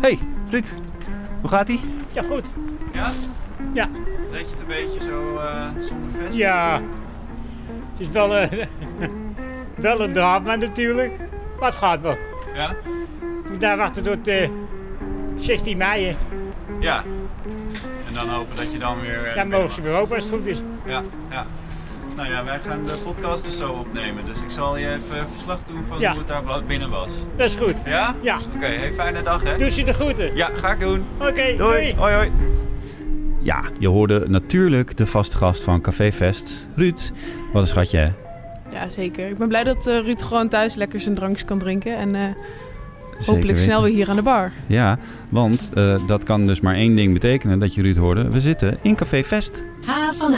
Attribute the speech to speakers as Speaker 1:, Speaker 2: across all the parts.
Speaker 1: Hey, Ruud. Hoe gaat ie?
Speaker 2: Ja, goed.
Speaker 1: Ja?
Speaker 2: Ja.
Speaker 1: Weet je het een beetje zo uh, zonder vest?
Speaker 2: Ja. Het is wel, uh, wel een drama natuurlijk. Maar het gaat wel.
Speaker 1: Ja?
Speaker 2: We moeten wachten tot uh, 16 mei. Hè.
Speaker 1: Ja. En dan hopen dat je dan weer...
Speaker 2: dan mogen ze weer open als het goed is.
Speaker 1: Ja, ja. Nou ja, wij gaan de podcast dus zo opnemen. Dus ik zal je even verslag doen van
Speaker 2: Ja.
Speaker 1: hoe het daar binnen was.
Speaker 2: Dat is goed.
Speaker 1: Ja?
Speaker 2: Ja.
Speaker 1: Oké, hey, fijne dag hè.
Speaker 2: Doe ze de groeten.
Speaker 1: Ja, ga ik doen.
Speaker 2: Oké,
Speaker 1: Doei. Hoi hoi. Ja, je hoorde natuurlijk de vaste gast van Café Fest, Ruud. Wat een schatje hè?
Speaker 3: Ja, zeker. Ik ben blij dat eh, Ruud gewoon thuis lekker zijn drankjes kan drinken. En eh, hopelijk snel weer hier aan de bar.
Speaker 1: Ja, want eh, dat kan dus maar één ding betekenen dat je Ruud hoorde. We zitten in Café Fest.
Speaker 4: H van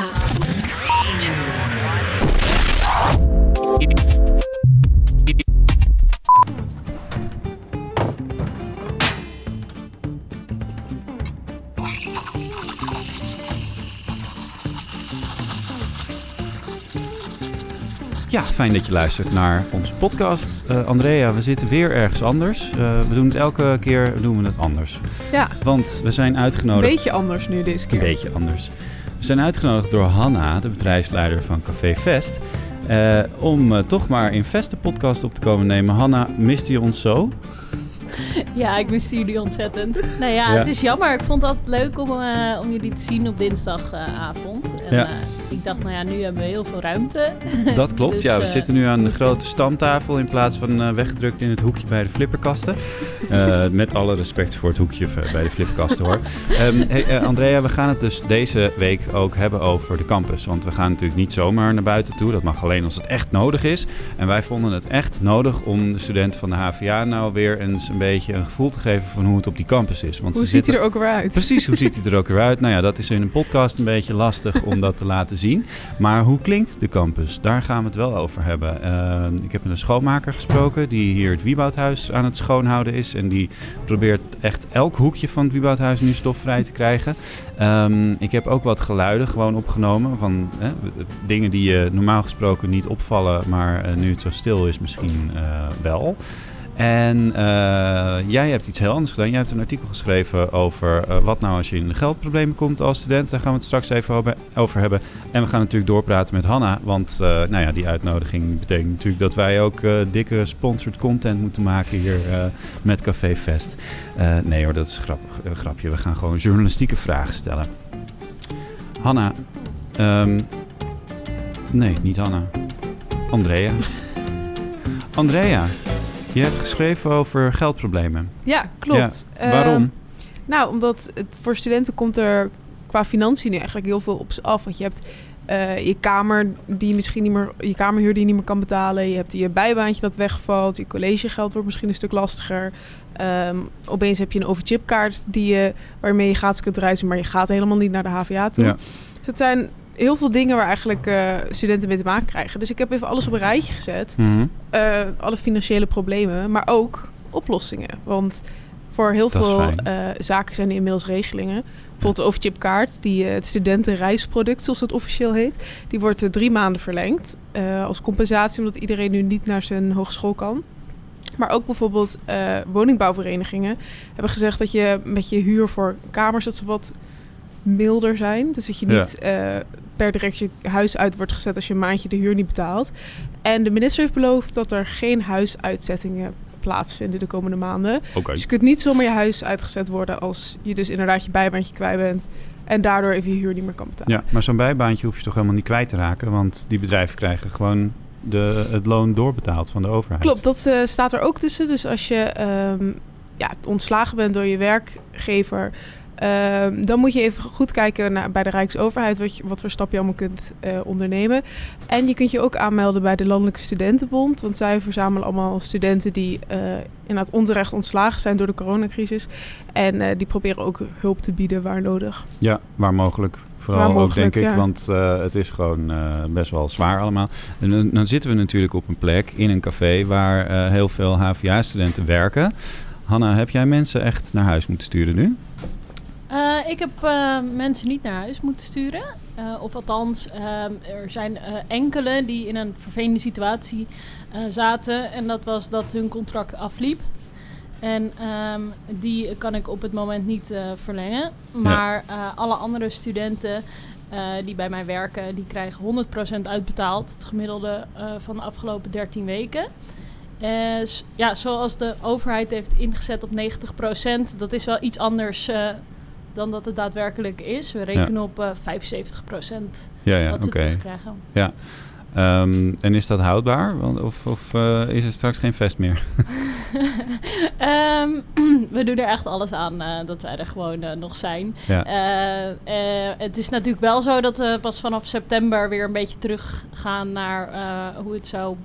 Speaker 1: Ja, fijn dat je luistert naar onze podcast. Eh, Andrea, we zitten weer ergens anders. Eh, we doen het elke keer doen we het anders.
Speaker 3: Ja,
Speaker 1: Want we zijn
Speaker 3: een
Speaker 1: uitgenodigd...
Speaker 3: beetje anders nu deze
Speaker 1: Een
Speaker 3: keer.
Speaker 1: beetje anders. We zijn uitgenodigd door Hanna, de bedrijfsleider van Café Vest. eh, om toch maar in Vest de podcast op te komen nemen. Hanna, miste je ons zo?
Speaker 5: Ja, ik miste jullie ontzettend. Nou ja,
Speaker 1: Ja.
Speaker 5: het is jammer. Ik vond het altijd leuk om, eh, om jullie te zien op dinsdagavond. en
Speaker 1: Ja.
Speaker 5: eh, ik dacht, nou ja, nu hebben we heel veel ruimte.
Speaker 1: Dat klopt,
Speaker 5: Dus,
Speaker 1: ja. We
Speaker 5: eh,
Speaker 1: zitten nu aan de grote stamtafel in plaats van weggedrukt in het hoekje bij de flipperkasten. Met alle respect voor het hoekje bij de flipperkasten hoor. Ehm, hey, Andrea, we gaan het dus deze week ook hebben over de campus. Want we gaan natuurlijk niet zomaar naar buiten toe. Dat mag alleen als het echt nodig is. En wij vonden het echt nodig om de studenten van de HVA nou weer eens een beetje een gevoel te geven van hoe het op die campus is. Want
Speaker 3: Hoe
Speaker 1: ze
Speaker 3: ziet hij
Speaker 1: zitten-
Speaker 3: er ook weer uit?
Speaker 1: Precies, hoe ziet hij er ook weer uit? Nou ja, dat is in een podcast een beetje lastig om dat te laten zien. Maar hoe klinkt de campus? Daar gaan we het wel over hebben. Eh, ik heb met een schoonmaker gesproken die hier het Wieboudhuis aan het schoonhouden is. En die probeert echt elk hoekje van het Wieboudhuis nu stofvrij te krijgen. Ehm, ik heb ook wat geluiden gewoon opgenomen van hè, dingen die je normaal gesproken niet opvallen. Maar eh, nu het zo stil is misschien eh, wel. En eh, jij hebt iets heel anders gedaan. Jij hebt een artikel geschreven over eh, wat nou als je in de geldproblemen komt als student. Daar gaan we het straks even over- hebben. En we gaan natuurlijk doorpraten met Hanna. Want eh, nou ja, die uitnodiging betekent natuurlijk dat wij ook dikke sponsored content moeten maken hier met Café Fest. Nee hoor, dat is een grapje. We gaan gewoon journalistieke vragen stellen. Hanna. ehm, nee, niet Hanna. Andrea. Andrea. Je hebt geschreven over geldproblemen.
Speaker 3: Ja, klopt.
Speaker 1: Ja, waarom?
Speaker 3: Ehm, nou, omdat het voor studenten komt er qua financiën nu eigenlijk heel veel op ze af. Want je hebt eh, je kamer die misschien niet meer, je kamerhuur die je niet meer kan betalen. Je hebt je bijbaantje dat wegvalt. Je collegegeld wordt misschien een stuk lastiger. Ehm, opeens heb je een overchipkaart die je, waarmee je gratis kunt reizen, maar je gaat helemaal niet naar de HVA toe.
Speaker 1: Ja.
Speaker 3: Dus het zijn heel veel dingen waar eigenlijk eh, studenten mee te maken krijgen. Dus ik heb even alles op een rijtje gezet.
Speaker 1: Mhm.
Speaker 3: Eh, alle financiële problemen, maar ook oplossingen. Want voor heel
Speaker 1: Dat
Speaker 3: veel eh, zaken zijn er inmiddels regelingen. Bijvoorbeeld de overchipkaart, die, het studentenreisproduct, zoals het officieel heet, die wordt drie maanden verlengd. als compensatie, omdat iedereen nu niet naar zijn hogeschool kan. Maar ook bijvoorbeeld woningbouwverenigingen hebben gezegd dat je met je huur voor kamers dat ze wat milder zijn. Dus dat je
Speaker 1: Ja.
Speaker 3: niet eh, per direct je huis uit wordt gezet als je een maandje de huur niet betaalt. En de minister heeft beloofd dat er geen huisuitzettingen plaatsvinden de komende maanden. Dus je kunt niet zomaar je huis uitgezet worden als je dus inderdaad je bijbaantje kwijt bent en daardoor even je huur niet meer kan betalen.
Speaker 1: Ja, maar zo'n bijbaantje hoef je toch helemaal niet kwijt te raken. Want die bedrijven krijgen gewoon de, het loon doorbetaald van de overheid.
Speaker 3: Klopt, dat eh, staat er ook tussen. Dus als je ehm, ja, ontslagen bent door je werkgever, ehm, dan moet je even goed kijken naar, bij de Rijksoverheid wat, je, wat voor stap je allemaal kunt eh, ondernemen. En je kunt je ook aanmelden bij de Landelijke Studentenbond, want zij verzamelen allemaal studenten die eh inderdaad onterecht ontslagen zijn door de coronacrisis. En eh, die proberen ook hulp te bieden waar nodig.
Speaker 1: Ja, waar mogelijk. Vooral
Speaker 3: Waar
Speaker 1: ook,
Speaker 3: mogelijk,
Speaker 1: denk ik. Want het is gewoon best wel zwaar allemaal. En dan, dan zitten we natuurlijk op een plek in een café waar heel veel HVA-studenten werken. Hanna, heb jij mensen echt naar huis moeten sturen nu?
Speaker 5: Eh, ik heb eh, mensen niet naar huis moeten sturen. Eh, of althans, er zijn enkele die in een vervelende situatie zaten. En dat was dat hun contract afliep. En ehm, die kan ik op het moment niet verlengen. Maar alle andere studenten die bij mij werken, die krijgen 100% uitbetaald. Het gemiddelde van de afgelopen 13 weken. S- ja, zoals de overheid heeft ingezet op 90%, dat is wel iets anders eh, dan dat het daadwerkelijk is. We rekenen op eh 75%
Speaker 1: Ja, ja,
Speaker 5: wat we terugkrijgen.
Speaker 1: Ehm, en is dat houdbaar? Want, of of eh, is er straks geen vest meer?
Speaker 5: Ehm, we doen er echt alles aan eh, dat wij er gewoon nog zijn.
Speaker 1: ja.
Speaker 5: Het is natuurlijk wel zo dat we pas vanaf september weer een beetje teruggaan naar hoe het zou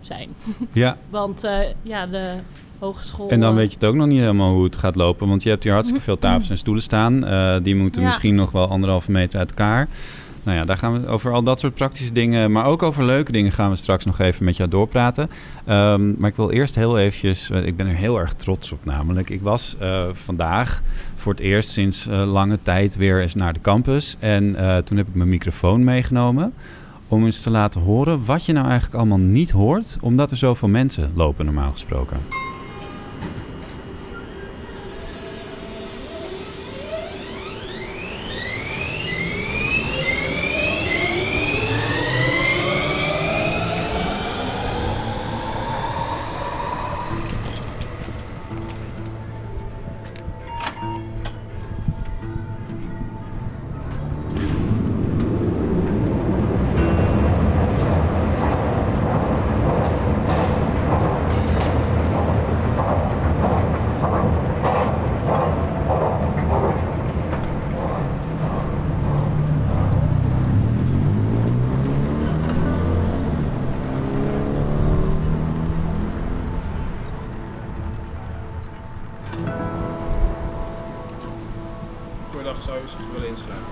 Speaker 5: zijn.
Speaker 1: ja,
Speaker 5: Want ja, de hogeschool...
Speaker 1: en dan
Speaker 5: eh,
Speaker 1: weet je het ook nog niet helemaal hoe het gaat lopen. Want je hebt hier hartstikke veel tafels en stoelen staan. Eh, die moeten
Speaker 5: Ja.
Speaker 1: misschien nog wel anderhalve meter uit elkaar. Nou ja, daar gaan we over al dat soort praktische dingen, maar ook over leuke dingen gaan we straks nog even met jou doorpraten. Ehm, maar ik wil eerst heel eventjes, eh, ik ben er heel erg trots op namelijk. Ik was vandaag voor het eerst sinds lange tijd weer eens naar de campus. En toen heb ik mijn microfoon meegenomen om eens te laten horen wat je nou eigenlijk allemaal niet hoort, omdat er zoveel mensen lopen normaal gesproken.
Speaker 4: Zich willen inschrijven?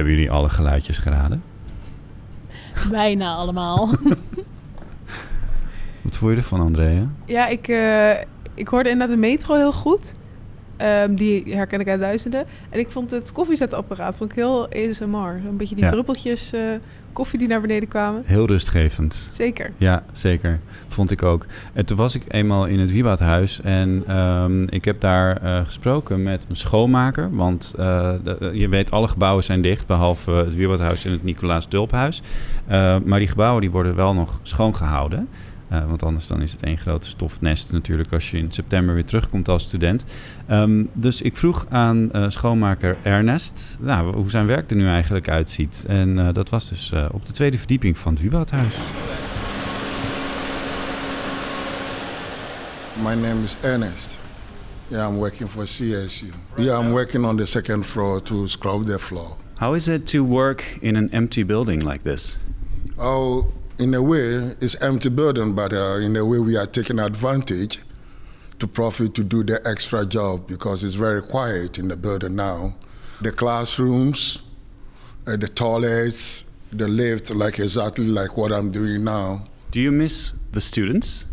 Speaker 1: Hebben jullie alle geluidjes geraden?
Speaker 5: Bijna allemaal.
Speaker 1: Wat vond je ervan, Andrea?
Speaker 3: Ja, ik, eh, ik hoorde inderdaad de metro heel goed. Ehm, die herken ik uit duizenden. En ik vond het koffiezetapparaat vond ik heel ASMR. Een beetje die
Speaker 1: Ja.
Speaker 3: druppeltjes eh, koffie die naar beneden kwamen.
Speaker 1: Heel rustgevend.
Speaker 3: Zeker.
Speaker 1: Ja, zeker. Vond ik ook. En toen was ik eenmaal in het Wieboudhuis en ehm, ik heb daar eh, gesproken met een schoonmaker. Want eh, de- je weet, alle gebouwen zijn dicht, behalve het Wieboudhuis en het Nicolaas Dulphuis. Maar die gebouwen die worden wel nog schoongehouden. Eh, want anders dan is het één grote stofnest natuurlijk als je in september weer terugkomt als student. Ehm, dus ik vroeg aan eh, schoonmaker Ernest nou, hoe zijn werk er nu eigenlijk uitziet. En eh, dat was dus eh, op de tweede verdieping van het Wieboudhuis.
Speaker 6: My name is Ernest. Yeah, I'm working for CSU. Yeah, I'm working on the second floor to scrub the floor.
Speaker 1: How is it to work in an empty building like this?
Speaker 6: Oh, in a way, it's empty building, but uh, in a way, we are taking advantage to profit to do the extra job because it's very quiet in the building now. The classrooms, uh, the toilets, the lift, like exactly like what I'm doing now.
Speaker 1: Do you miss the students?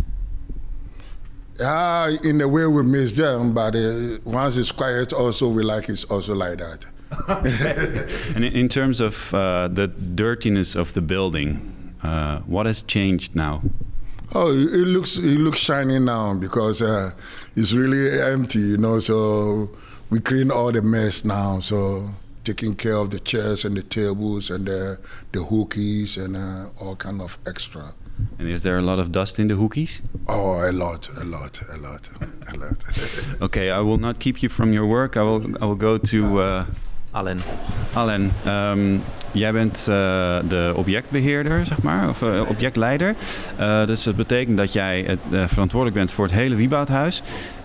Speaker 6: Yeah, in a way, we miss them, but uh, once it's quiet, also we like it also like that.
Speaker 1: And in- in terms of uh, the dirtiness of the building, uh, what has changed now?
Speaker 6: Oh, it looks it looks shiny now because uh, it's really empty, you know. So we clean all the mess now. So taking care of the chairs and the tables and the the hookies and uh, all kind of extra.
Speaker 1: And is there a lot of dust in the hoekies?
Speaker 6: Oh, a lot, a lot, a lot, a lot.
Speaker 1: Okay, I will not keep you from your work. I will. I will go to uh,
Speaker 7: Alain.
Speaker 1: Alain, ehm, jij bent eh, de objectbeheerder, zeg maar, of eh, objectleider. Uh, dus dat betekent dat jij het, verantwoordelijk bent voor het hele Wieboudhuis.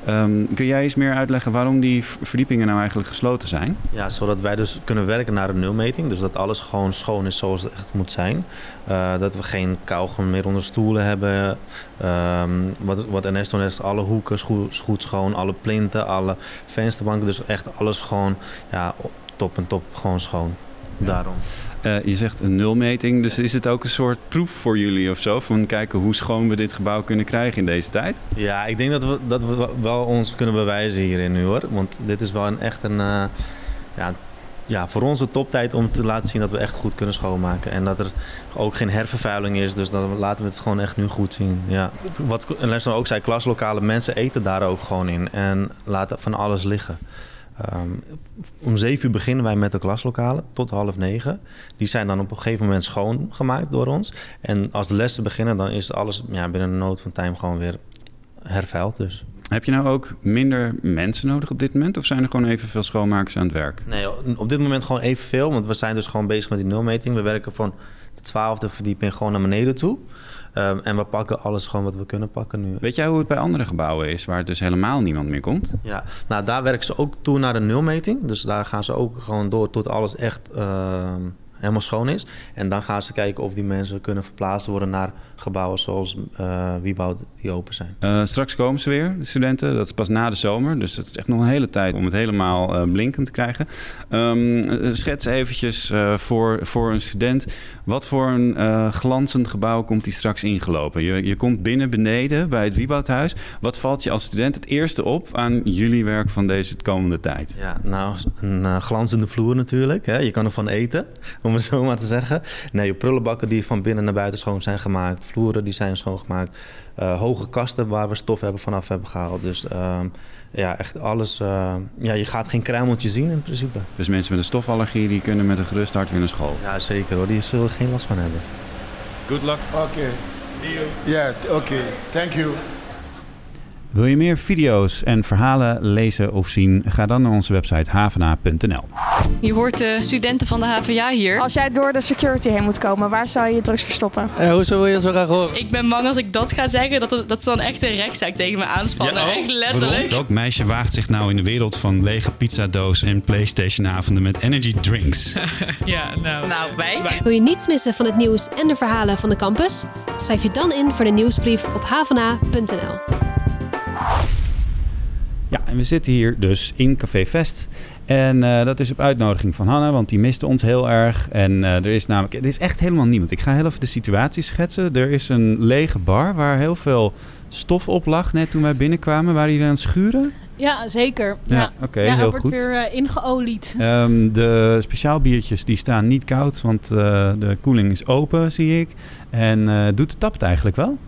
Speaker 1: Um, kun jij eens meer uitleggen waarom die verdiepingen nou eigenlijk gesloten zijn?
Speaker 7: Ja, zodat wij dus kunnen werken naar een nulmeting. Dus dat alles gewoon schoon is zoals het echt moet zijn. Uh, dat we geen kauwgom meer onder stoelen hebben. Um, wat, wat Ernesto net alle hoeken goed, goed schoon, alle plinten, alle vensterbanken. Dus echt alles gewoon ja, top en top gewoon schoon. Daarom.
Speaker 1: Uh, je zegt een nulmeting, dus is het ook een soort proef voor jullie of zo? Van kijken hoe schoon we dit gebouw kunnen krijgen in deze tijd?
Speaker 7: Ja, ik denk dat we, dat we wel ons kunnen bewijzen hierin nu hoor. Want dit is wel een, echt een, uh, ja, ja, voor ons een toptijd om te laten zien dat we echt goed kunnen schoonmaken. En dat er ook geen hervervuiling is, dus dan laten we het gewoon echt nu goed zien. Ja. Wat Leslie ook zei, klaslokale mensen eten daar ook gewoon in en laten van alles liggen. Um, om zeven uur beginnen wij met de klaslokalen tot half negen. Die zijn dan op een gegeven moment schoongemaakt door ons. En als de lessen beginnen, dan is alles ja, binnen een nood van time gewoon weer hervuild. Dus.
Speaker 1: Heb je nou ook minder mensen nodig op dit moment? Of zijn er gewoon evenveel schoonmakers aan het werk?
Speaker 7: Nee, op dit moment gewoon evenveel. Want we zijn dus gewoon bezig met die nulmeting. We werken van de twaalfde verdieping gewoon naar beneden toe. Um, en we pakken alles gewoon wat we kunnen pakken nu.
Speaker 1: Weet jij hoe het bij andere gebouwen is, waar dus helemaal niemand meer komt?
Speaker 7: Ja, nou daar werken ze ook toe naar de nulmeting. Dus daar gaan ze ook gewoon door tot alles echt uh, helemaal schoon is. En dan gaan ze kijken of die mensen kunnen verplaatst worden naar gebouwen zoals uh, Wieboud die open zijn.
Speaker 1: Uh, straks komen ze weer, de studenten. Dat is pas na de zomer. Dus het is echt nog een hele tijd om het helemaal uh, blinkend te krijgen. Um, schets eventjes voor, voor een student. Wat voor een glanzend gebouw komt die straks ingelopen? Je, je komt binnen beneden bij het Wieboudhuis. Wat valt je als student het eerste op aan jullie werk van deze komende tijd?
Speaker 7: Ja, nou, een glanzende vloer natuurlijk. Hè? Je kan ervan eten, om het zo maar te zeggen. Nee, je prullenbakken die van binnen naar buiten schoon zijn gemaakt vloeren die zijn schoongemaakt. Uh, hoge kasten waar we stof hebben vanaf hebben gehaald. Dus uh, ja, echt alles. Uh, ja, je gaat geen kruimeltje zien in principe.
Speaker 1: Dus mensen met een stofallergie die kunnen met een gerust hart weer naar school?
Speaker 7: Ja, zeker hoor. Die zullen er geen last van hebben.
Speaker 1: Good luck.
Speaker 6: Oké. Okay.
Speaker 4: See you.
Speaker 6: Ja, yeah, oké. Okay. Thank you.
Speaker 1: Wil je meer video's en verhalen lezen of zien? Ga dan naar onze website havena.nl.
Speaker 8: Je hoort de studenten van de HVA hier.
Speaker 9: Als jij door de security heen moet komen, waar zou je je drugs verstoppen?
Speaker 10: Uh, hoezo wil je zo graag horen?
Speaker 8: Ik ben bang als ik dat ga zeggen, dat, dat ze dan echt een rechtszaak tegen me aanspannen. Ja, oh, echt letterlijk.
Speaker 1: Welk meisje waagt zich nou in de wereld van lege pizzadoos en Playstation-avonden met energy drinks?
Speaker 8: ja, nou...
Speaker 11: Nou, wij. Wil je niets missen van het nieuws en de verhalen van de campus? Schrijf je dan in voor de nieuwsbrief op havena.nl.
Speaker 1: Ja, en we zitten hier dus in Café Vest. En uh, dat is op uitnodiging van Hanna, want die miste ons heel erg. En uh, er is namelijk, er is echt helemaal niemand. Ik ga heel even de situatie schetsen. Er is een lege bar waar heel veel stof op lag net toen wij binnenkwamen. Waren jullie aan het schuren?
Speaker 5: Ja, zeker. Ja,
Speaker 1: ja oké,
Speaker 5: ja,
Speaker 1: heel
Speaker 5: wordt
Speaker 1: goed.
Speaker 5: weer uh, ingeolied.
Speaker 1: Um, de speciaalbiertjes die staan niet koud, want de koeling is open, zie ik. En doet de tap het eigenlijk wel?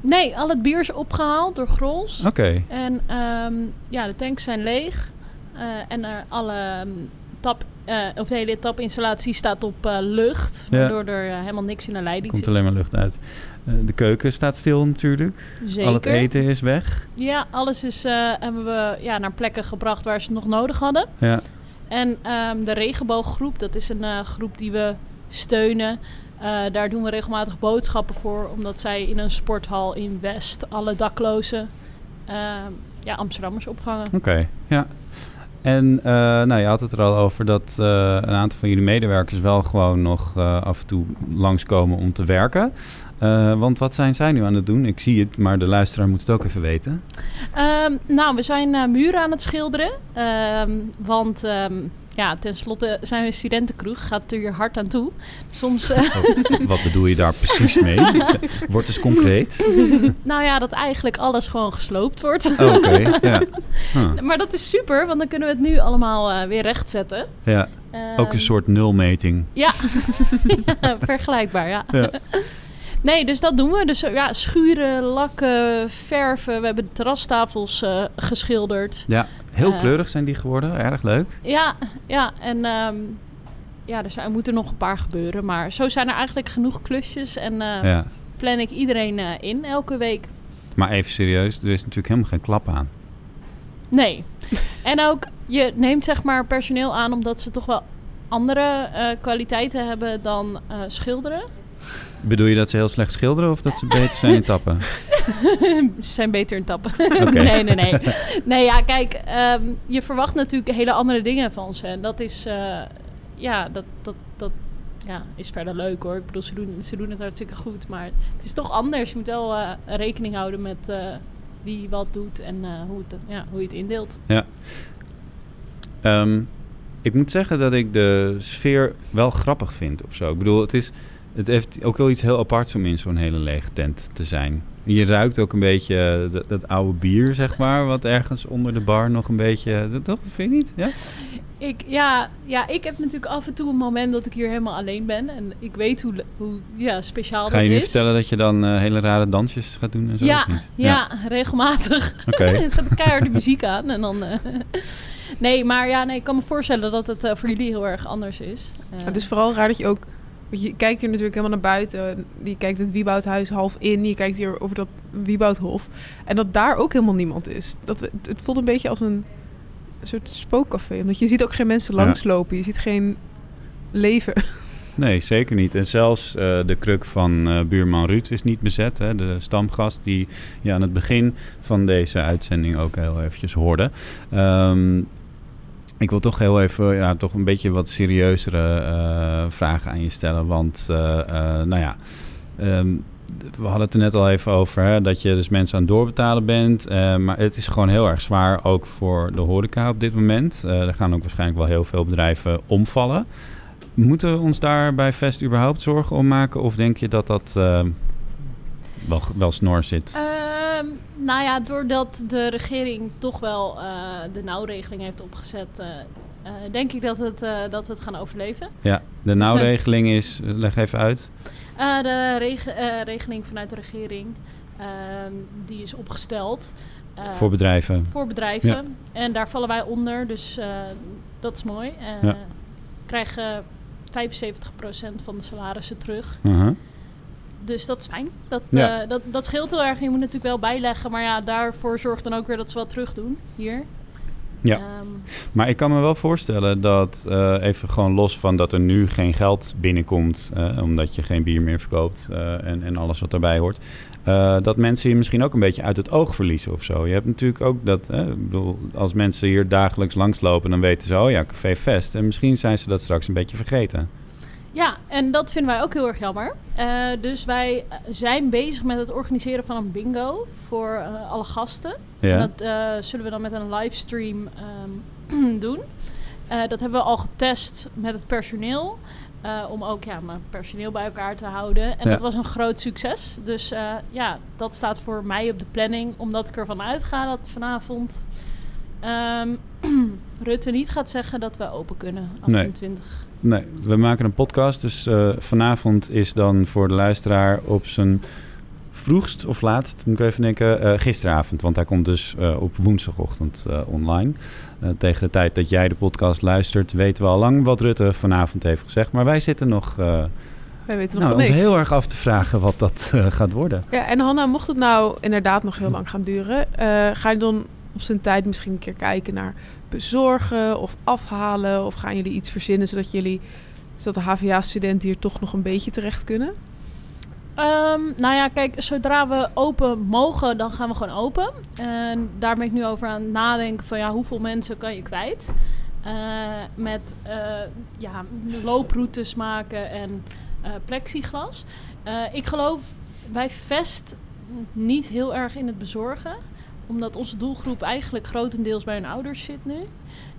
Speaker 5: Nee, al het bier is opgehaald door Grols.
Speaker 1: Oké.
Speaker 5: En um, ja, de tanks zijn leeg. Uh, en er alle um, tap, uh, of de hele tapinstallatie staat op uh, lucht.
Speaker 1: Ja.
Speaker 5: Waardoor er helemaal niks in de leiding
Speaker 1: Komt
Speaker 5: zit.
Speaker 1: alleen maar lucht uit. de keuken staat stil natuurlijk.
Speaker 5: Zeker.
Speaker 1: Al het eten is weg.
Speaker 5: Ja, alles is, hebben we ja, naar plekken gebracht waar ze het nog nodig hadden.
Speaker 1: Ja.
Speaker 5: En um, de regenbooggroep, dat is een groep die we steunen. Uh, daar doen we regelmatig boodschappen voor, omdat zij in een sporthal in West alle daklozen uh, ja, Amsterdammers opvangen.
Speaker 1: Oké, okay, ja. En uh, nou, je had het er al over dat een aantal van jullie medewerkers wel gewoon nog af en toe langskomen om te werken. want wat zijn zij nu aan het doen? Ik zie het, maar de luisteraar moet het ook even weten.
Speaker 5: Um, nou, we zijn muren aan het schilderen. Um, want um, ja, tenslotte zijn we een studentenkroeg. Gaat er hier hard aan toe. Soms... Uh...
Speaker 1: Oh, wat bedoel je daar precies mee? Wordt dus concreet.
Speaker 5: nou ja, dat eigenlijk alles gewoon gesloopt wordt.
Speaker 1: Oh, Oké, okay, ja.
Speaker 5: Huh. Maar dat is super, want dan kunnen we het nu allemaal uh, weer rechtzetten.
Speaker 1: Ja, ook een soort nulmeting.
Speaker 5: Ja, ja vergelijkbaar, ja. ja. Nee, dus dat doen we. Dus ja, schuren, lakken, verven. We hebben de terrastafels uh, geschilderd.
Speaker 1: Ja, heel kleurig zijn die geworden. Erg leuk.
Speaker 5: Ja, ja en um, ja, dus er moeten nog een paar gebeuren. Maar zo zijn er eigenlijk genoeg klusjes. En ja. plan ik iedereen uh, in elke week.
Speaker 1: Maar even serieus, er is natuurlijk helemaal geen klap aan.
Speaker 5: Nee. En ook, je neemt zeg maar personeel aan omdat ze toch wel andere eh, kwaliteiten hebben dan eh, schilderen.
Speaker 1: Bedoel je dat ze heel slecht schilderen of dat ze beter zijn in tappen?
Speaker 5: ze zijn beter in tappen. Nee, nee, nee. Nee, ja, kijk, ehm, je verwacht natuurlijk hele andere dingen van ze. En dat is, eh, ja, dat, dat, dat ja, is verder leuk hoor. Ik bedoel, ze doen, ze doen het hartstikke goed. Maar het is toch anders. Je moet wel eh, rekening houden met eh, wie wat doet en hoe, het, ja, hoe je het indeelt.
Speaker 1: Ja. Ehm, ik moet zeggen dat ik de sfeer wel grappig vind of zo. Ik bedoel, het, is, het heeft ook wel iets heel aparts om in zo'n hele lege tent te zijn. Je ruikt ook een beetje dat, dat oude bier, zeg maar, wat ergens onder de bar nog een beetje... Dat toch? Vind je niet? Ja?
Speaker 5: Ik, ja, ja, ik heb natuurlijk af en toe een moment dat ik hier helemaal alleen ben. En ik weet hoe, hoe ja, speciaal
Speaker 1: Ga
Speaker 5: dat
Speaker 1: je nu
Speaker 5: is.
Speaker 1: vertellen dat je dan eh, hele rare dansjes gaat doen en zo?
Speaker 5: Ja,
Speaker 1: of niet?
Speaker 5: ja, regelmatig.
Speaker 1: Oké.
Speaker 5: er zet keihard de muziek aan en dan... eh, nee, maar ja, nee, ik kan me voorstellen dat het eh, voor jullie heel erg anders is. Eh,
Speaker 3: Het is vooral raar dat je ook... Want je kijkt hier natuurlijk helemaal naar buiten. Je kijkt het Wieboudhuis half in. Je kijkt hier over dat Wieboudhof. En dat daar ook helemaal niemand is. Dat, het, het voelt een beetje als een, soort spookcafé. Omdat je ziet ook geen mensen langslopen. Je ziet geen leven.
Speaker 1: Nee, zeker niet. En zelfs eh, de kruk van eh, buurman Ruud is niet bezet. Hè? De stamgast die je aan het begin van deze uitzending ook heel eventjes hoorde. Ehm, ik wil toch heel even ja, toch een beetje wat serieuzere eh, vragen aan je stellen. Want, eh, eh, nou ja... ehm, we hadden het er net al even over, hè, dat je dus mensen aan het doorbetalen bent. maar het is gewoon heel erg zwaar, ook voor de horeca op dit moment. Er gaan ook waarschijnlijk wel heel veel bedrijven omvallen. Moeten we ons daar bij Vest überhaupt zorgen om maken? Of denk je dat dat wel, wel snor zit?
Speaker 5: Ehm, nou ja, doordat de regering toch wel eh, de nauwregeling heeft opgezet, eh, eh, denk ik dat, het, dat we het gaan overleven.
Speaker 1: Ja, de
Speaker 5: Dus,
Speaker 1: nauwregeling is, leg even uit.
Speaker 5: De rege- regeling vanuit de regering, ehm, die is opgesteld.
Speaker 1: Voor bedrijven.
Speaker 5: Voor bedrijven.
Speaker 1: Ja.
Speaker 5: En daar vallen wij onder, dus dat is mooi.
Speaker 1: Ja.
Speaker 5: Krijgen 75% van de salarissen terug.
Speaker 1: Uh-huh.
Speaker 5: Dus dat is fijn. Dat,
Speaker 1: Ja.
Speaker 5: eh, dat, dat scheelt heel erg. Je moet natuurlijk wel bijleggen. Maar ja, daarvoor zorgt dan ook weer dat ze wat terug doen hier.
Speaker 1: Ja.
Speaker 5: Ehm,
Speaker 1: Maar ik kan me wel voorstellen dat, eh, even gewoon los van dat er nu geen geld binnenkomt, eh, omdat je geen bier meer verkoopt en, en alles wat daarbij hoort, dat mensen je misschien ook een beetje uit het oog verliezen of zo. Je hebt natuurlijk ook dat, ik bedoel, als mensen hier dagelijks langslopen, dan weten ze, oh ja, Café Vest. En misschien zijn ze dat straks een beetje vergeten.
Speaker 5: Ja, en dat vinden wij ook heel erg jammer. Eh, dus wij zijn bezig met het organiseren van een bingo voor eh, alle gasten.
Speaker 1: Ja.
Speaker 5: En dat eh, zullen we dan met een livestream ehm, doen. Dat hebben we al getest met het personeel. om ook ja, mijn personeel bij elkaar te houden. En
Speaker 1: Ja.
Speaker 5: dat was een groot succes. Dus ja, dat staat voor mij op de planning. Omdat ik ervan uitga dat vanavond ehm, Rutte niet gaat zeggen dat we open kunnen.
Speaker 1: Nee.
Speaker 5: 28.
Speaker 1: Nee, we maken een podcast, dus eh, vanavond is dan voor de luisteraar op zijn vroegst of laatst, moet ik even denken, eh, gisteravond. Want hij komt dus eh, op woensdagochtend online. Tegen de tijd dat jij de podcast luistert, weten we al lang wat Rutte vanavond heeft gezegd. Maar wij zitten nog,
Speaker 3: Wij weten nog
Speaker 1: nou, ons
Speaker 3: niks.
Speaker 1: heel erg af te vragen wat dat gaat worden.
Speaker 3: Ja, en Hanna, mocht het nou inderdaad nog heel lang gaan duren, ga je dan op zijn tijd misschien een keer kijken naar bezorgen of afhalen? Of gaan jullie iets verzinnen zodat jullie, zodat de HVA-studenten hier toch nog een beetje terecht kunnen?
Speaker 5: Ehm, nou ja, kijk, zodra we open mogen, dan gaan we gewoon open. En daar ben ik nu over aan het nadenken van ja, hoeveel mensen kan je kwijt? Eh, met eh, ja, looproutes maken en eh, plexiglas. Ik geloof bij Vest niet heel erg in het bezorgen. Omdat onze doelgroep eigenlijk grotendeels bij hun ouders zit nu.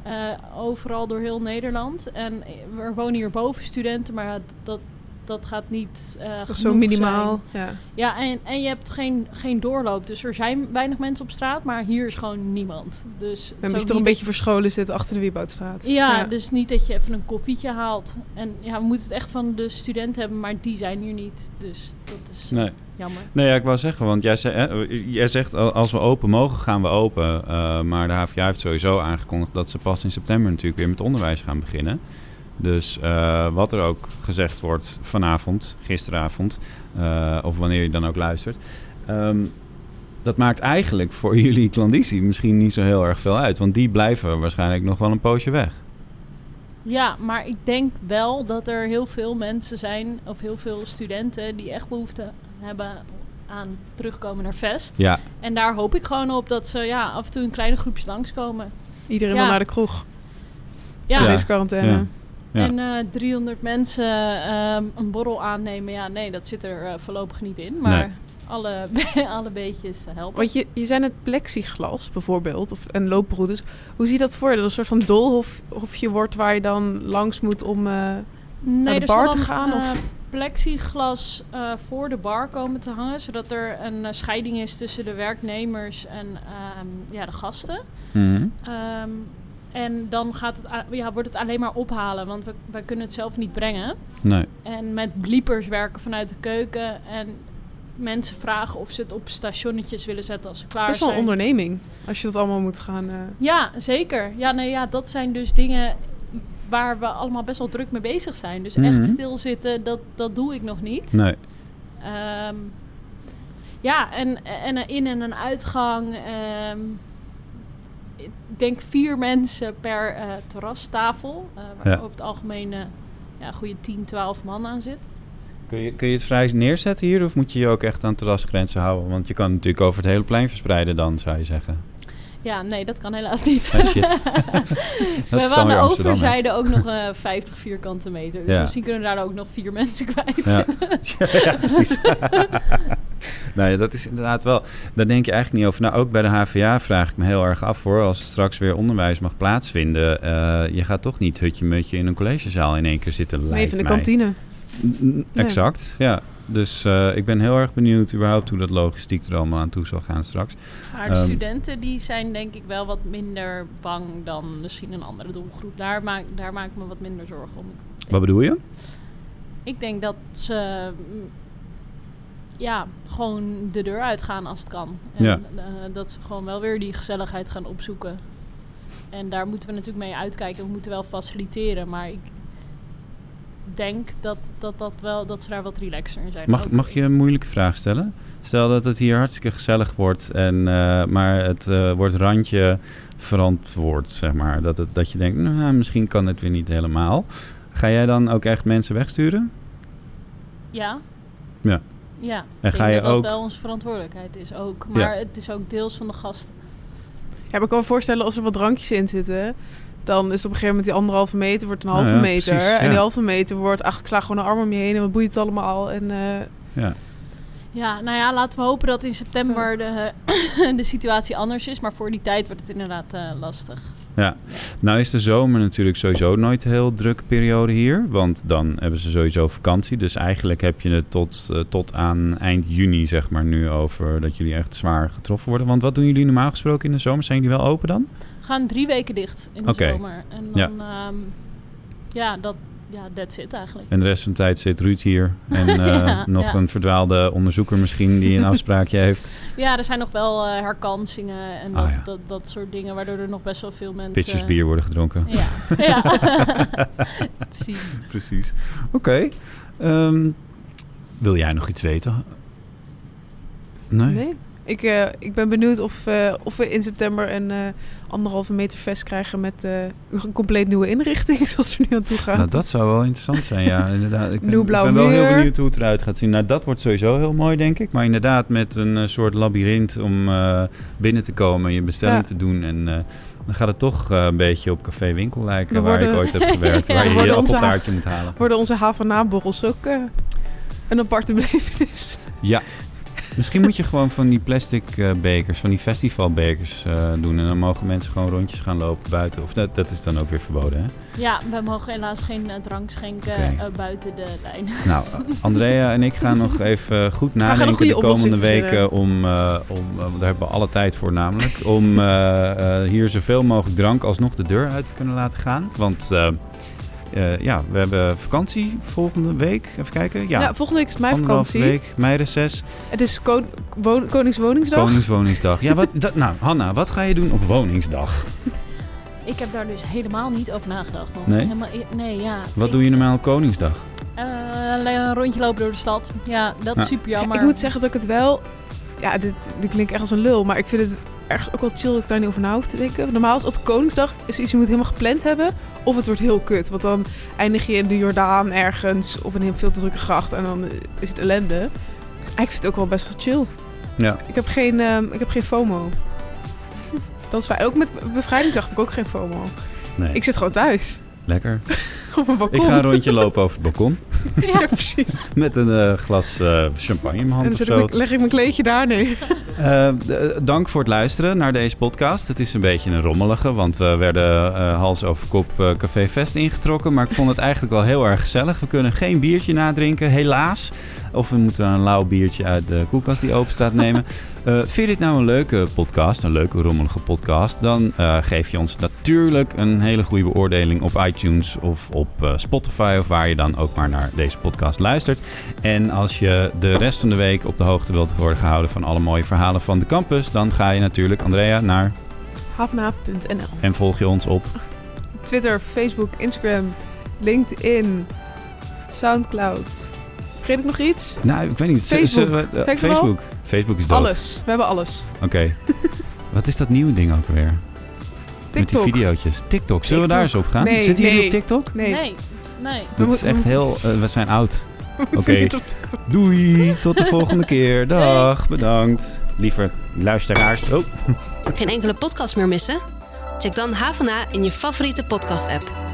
Speaker 5: Eh, overal door heel Nederland. En er wonen hier boven studenten, maar dat, dat gaat niet eh
Speaker 3: Dat is zo minimaal.
Speaker 5: zijn.
Speaker 3: Ja.
Speaker 5: Ja, en, en je hebt geen, geen doorloop. Dus er zijn weinig mensen op straat, maar hier is gewoon niemand. Dus is
Speaker 3: moet je toch een beetje verscholen zitten achter de Wieboudstraat.
Speaker 5: ja, dus niet dat je even een koffietje haalt. En ja, we moeten het echt van de studenten hebben, maar die zijn hier niet. Dus dat is
Speaker 1: Nee.
Speaker 5: jammer.
Speaker 1: Nee, ja, ik wou zeggen, want jij, zei, hè, jij zegt al- als we open mogen, gaan we open. Eh, maar de HVA heeft sowieso aangekondigd dat ze pas in september natuurlijk weer met onderwijs gaan beginnen. Dus eh, wat er ook gezegd wordt vanavond, gisteravond, eh, of wanneer je dan ook luistert. ehm, dat maakt eigenlijk voor jullie klandizie misschien niet zo heel erg veel uit. Want die blijven waarschijnlijk nog wel een poosje weg.
Speaker 5: Ja, maar ik denk wel dat er heel veel mensen zijn, of heel veel studenten, die echt behoefte hebben aan terugkomen naar Vest.
Speaker 1: Ja.
Speaker 5: En daar hoop ik gewoon op dat ze ja, af en toe in kleine groepjes langskomen.
Speaker 3: Iedereen
Speaker 5: Ja.
Speaker 3: wil naar de kroeg.
Speaker 5: Ja.
Speaker 3: Deze quarantaine.
Speaker 1: Ja. Ja.
Speaker 5: En eh 300 mensen ehm, een borrel aannemen, ja, nee, dat zit er eh, voorlopig niet in. Maar
Speaker 1: Nee.
Speaker 5: alle, alle beetjes helpen.
Speaker 3: Want je, je zei net plexiglas bijvoorbeeld, of, en looproutes. Hoe zie je dat voor je? Dat het een soort van doolhofje wordt waar je dan langs moet om eh, naar de bar te gaan?
Speaker 5: eh,
Speaker 3: of?
Speaker 5: plexiglas eh, voor de bar komen te hangen, zodat er een eh, scheiding is tussen de werknemers en ehm, ja, de gasten.
Speaker 1: Mhm.
Speaker 5: Ehm, en dan gaat het, ja, wordt het alleen maar ophalen, want we, wij kunnen het zelf niet brengen.
Speaker 1: Nee.
Speaker 5: En met bliepers werken vanuit de keuken en mensen vragen of ze het op stationnetjes willen zetten als ze klaar
Speaker 3: Best wel een
Speaker 5: zijn.
Speaker 3: onderneming. Als je dat allemaal moet gaan... eh,
Speaker 5: Ja, zeker. Ja, nee, ja, dat zijn dus dingen waar we allemaal best wel druk mee bezig zijn. Dus
Speaker 1: Mhm.
Speaker 5: echt stilzitten, dat, dat doe ik nog niet.
Speaker 1: Nee.
Speaker 5: Ehm, ja, en, en een in- en een uitgang. ehm, ik denk vier mensen per eh, terrastafel. eh, waar
Speaker 1: Ja.
Speaker 5: over het algemeen eh, ja, een goede 10, 12 man aan zit.
Speaker 1: Kun je, kun je het vrij neerzetten hier of moet je je ook echt aan terrasgrenzen houden? Want je kan natuurlijk over het hele plein verspreiden dan, zou je zeggen.
Speaker 5: Ja, nee, dat kan helaas niet.
Speaker 1: Ah, shit.
Speaker 5: we
Speaker 1: Dat dan
Speaker 5: aan de overzijde ook nog eh 50 vierkante meter. Dus
Speaker 1: Ja.
Speaker 5: misschien kunnen we daar ook nog vier mensen kwijt.
Speaker 1: Ja, ja precies. Nou ja, dat is inderdaad wel. Daar denk je eigenlijk niet over. Nou, ook bij de HVA vraag ik me heel erg af voor. Als er straks weer onderwijs mag plaatsvinden. eh, je gaat toch niet hutje-mutje in een collegezaal in één keer zitten.
Speaker 3: Even
Speaker 1: lijkt
Speaker 3: in de
Speaker 1: mij.
Speaker 3: kantine.
Speaker 1: N- Exact, ja. Dus eh, ik ben heel erg benieuwd überhaupt hoe dat logistiek er allemaal aan toe zal gaan straks.
Speaker 5: Maar de
Speaker 1: Ehm,
Speaker 5: studenten die zijn denk ik wel wat minder bang dan misschien een andere doelgroep. Daar maak, daar maak ik me wat minder zorgen om.
Speaker 1: Wat bedoel je?
Speaker 5: Ik denk dat ze ja, gewoon de deur uitgaan als het kan. En
Speaker 1: Ja.
Speaker 5: eh, dat ze gewoon wel weer die gezelligheid gaan opzoeken. En daar moeten we natuurlijk mee uitkijken. We moeten wel faciliteren. Maar ik denk dat, dat, dat, wel, dat ze daar wat relaxer in zijn.
Speaker 1: Mag,
Speaker 5: Ook-
Speaker 1: mag je een moeilijke vraag stellen? Stel dat het hier hartstikke gezellig wordt, en, eh, maar het eh, wordt randje verantwoord, zeg maar. Dat, het, dat je denkt, nou, misschien kan het weer niet helemaal. Ga jij dan ook echt mensen wegsturen?
Speaker 5: Ja.
Speaker 1: Ja.
Speaker 5: Ja,
Speaker 1: En
Speaker 5: ik
Speaker 1: ga
Speaker 5: denk
Speaker 1: je
Speaker 5: dat dat
Speaker 1: ook-
Speaker 5: wel onze verantwoordelijkheid is ook. Maar
Speaker 1: Ja.
Speaker 5: het is ook deels van de gasten.
Speaker 3: Ja, maar ik kan me voorstellen als er wat drankjes in zitten... dan is op een gegeven moment die anderhalve meter wordt een
Speaker 1: Nou
Speaker 3: halve
Speaker 1: ja,
Speaker 3: meter.
Speaker 1: precies,
Speaker 3: en die halve meter wordt... ach, ik sla gewoon een arm om je heen en wat boeit het allemaal. En eh,
Speaker 1: Ja.
Speaker 5: Ja, nou ja, laten we hopen dat in september de, de situatie anders is. Maar voor die tijd wordt het inderdaad eh, lastig.
Speaker 1: Ja, nou is de zomer natuurlijk sowieso nooit een heel drukke periode hier. Want dan hebben ze sowieso vakantie. Dus eigenlijk heb je het tot, eh, tot aan eind juni, zeg maar, nu over dat jullie echt zwaar getroffen worden. Want wat doen jullie normaal gesproken in de zomer? Zijn jullie wel open dan?
Speaker 5: We gaan drie weken dicht in de zomer. En dan, ja, ja dat, ja, that's it eigenlijk.
Speaker 1: En de rest van de tijd zit Ruud hier. En eh,
Speaker 5: Ja,
Speaker 1: nog
Speaker 5: ja.
Speaker 1: een verdwaalde onderzoeker misschien die een afspraakje heeft.
Speaker 5: Ja, er zijn nog wel eh, herkansingen en
Speaker 1: Ah,
Speaker 5: dat,
Speaker 1: ja.
Speaker 5: dat, dat soort dingen, waardoor er nog best wel veel mensen...
Speaker 1: Pitjes bier worden gedronken.
Speaker 5: Ja, ja. precies.
Speaker 1: Precies. Oké. Ehm, wil jij nog iets weten? Nee?
Speaker 3: nee. Ik, eh, ik ben benieuwd of, eh, of we in september een eh, anderhalve meter vest krijgen... met een compleet nieuwe inrichting, zoals er nu aan toe gaat.
Speaker 1: Nou, dat zou wel interessant zijn, ja, inderdaad. Ik ben, ik ben wel heel benieuwd hoe het eruit gaat zien. Nou, dat wordt sowieso heel mooi, denk ik. Maar inderdaad, met een soort labyrint om binnen te komen, je bestelling
Speaker 3: Ja.
Speaker 1: te doen. En dan gaat het toch een beetje op Café Winkel lijken, waar ik ooit heb gewerkt.
Speaker 3: Ja,
Speaker 1: waar je je appeltaartje moet halen.
Speaker 3: Worden onze HVA-borrels ook een aparte belevenis?
Speaker 1: Ja. Misschien moet je gewoon van die plastic eh, bekers, van die festivalbekers eh, doen. En dan mogen mensen gewoon rondjes gaan lopen buiten. Of dat, dat is dan ook weer verboden, hè?
Speaker 5: Ja, we mogen helaas geen eh, drank schenken buiten de lijn.
Speaker 1: Nou, Andrea en ik gaan nog even goed nadenken de komende weken om, om daar hebben we alle tijd voor namelijk, om hier zoveel mogelijk drank alsnog de deur uit te kunnen laten gaan. Want eh, ja, we hebben vakantie volgende week. Even kijken. Ja,
Speaker 3: Ja, volgende week is mijn
Speaker 1: anderhalve
Speaker 3: vakantie.
Speaker 1: week, meireces,
Speaker 3: Het is ko wo- Koningswoningsdag.
Speaker 1: Koningswoningsdag. Ja, wat, dat, nou, Hanna, wat ga je doen op Woningsdag?
Speaker 5: Ik heb daar dus helemaal niet over nagedacht nog.
Speaker 1: Nee?
Speaker 5: Helemaal, nee, ja.
Speaker 1: Wat
Speaker 5: ik,
Speaker 1: doe je normaal op Koningsdag?
Speaker 5: eh, alleen een rondje lopen door de stad. Ja, dat is super
Speaker 3: Ja,
Speaker 5: jammer.
Speaker 3: ik moet zeggen dat ik het wel ja, dit, dit klinkt echt als een lul, maar ik vind het ergens ook wel chill dat ik daar niet over na hoef te denken. Normaal is het Koningsdag is iets je moet helemaal gepland hebben. Of het wordt heel kut. Want dan eindig je in de Jordaan ergens op een heel veel te drukke gracht. En dan is het ellende. Ik vind het ook wel best wel chill.
Speaker 1: Ja.
Speaker 3: Ik heb geen, ehm, ik heb geen FOMO. Dat is fijn. Ook met bevrijdingsdag heb ik ook geen FOMO.
Speaker 1: Nee.
Speaker 3: Ik zit gewoon thuis.
Speaker 1: Lekker.
Speaker 3: op een balkon.
Speaker 1: Ik ga een rondje lopen over het balkon.
Speaker 3: ja, precies.
Speaker 1: Met een eh, glas eh, champagne in mijn
Speaker 3: En
Speaker 1: hand
Speaker 3: dan
Speaker 1: of
Speaker 3: ik
Speaker 1: zo.
Speaker 3: mijn- leg ik mijn kleedje daar neer.
Speaker 1: Eh, dank voor het luisteren naar deze podcast. Het is een beetje een rommelige, want we werden hals over kop Café Vest ingetrokken. Maar ik vond het eigenlijk wel heel erg gezellig. We kunnen geen biertje nadrinken, helaas. Of we moeten een lauw biertje uit de koelkast die open staat nemen. Eh, vind je dit nou een leuke podcast, een leuke rommelige podcast? Dan eh, geef je ons natuurlijk een hele goede beoordeling op iTunes of op eh, Spotify of waar je dan ook maar naar deze podcast luistert. En als je de rest van de week op de hoogte wilt worden gehouden van alle mooie verhalen van de campus, dan ga je natuurlijk, Andrea, naar
Speaker 3: Havna.nl
Speaker 1: en volg je ons op.
Speaker 3: Twitter, Facebook, Instagram, LinkedIn, Soundcloud. Vergeet ik nog iets?
Speaker 1: Nou, ik weet niet. z-.
Speaker 3: Facebook.
Speaker 1: Facebook is dood.
Speaker 3: Alles. We hebben alles.
Speaker 1: Oké. Wat is dat nieuwe ding ook weer? Met die
Speaker 3: TikTok.
Speaker 1: videootjes. TikTok. Zullen we daar eens op gaan?
Speaker 3: Nee,
Speaker 1: Zitten jullie
Speaker 3: nee.
Speaker 1: op TikTok?
Speaker 3: Nee.
Speaker 5: Nee, nee.
Speaker 1: Dat is echt heel... eh, we zijn oud. Oké.
Speaker 3: niet op TikTok.
Speaker 1: Doei. Tot de volgende keer. Dag. Bedankt. Liever luisteraars. Oh.
Speaker 11: Geen enkele podcast meer missen? Check dan HVA in je favoriete podcast-app.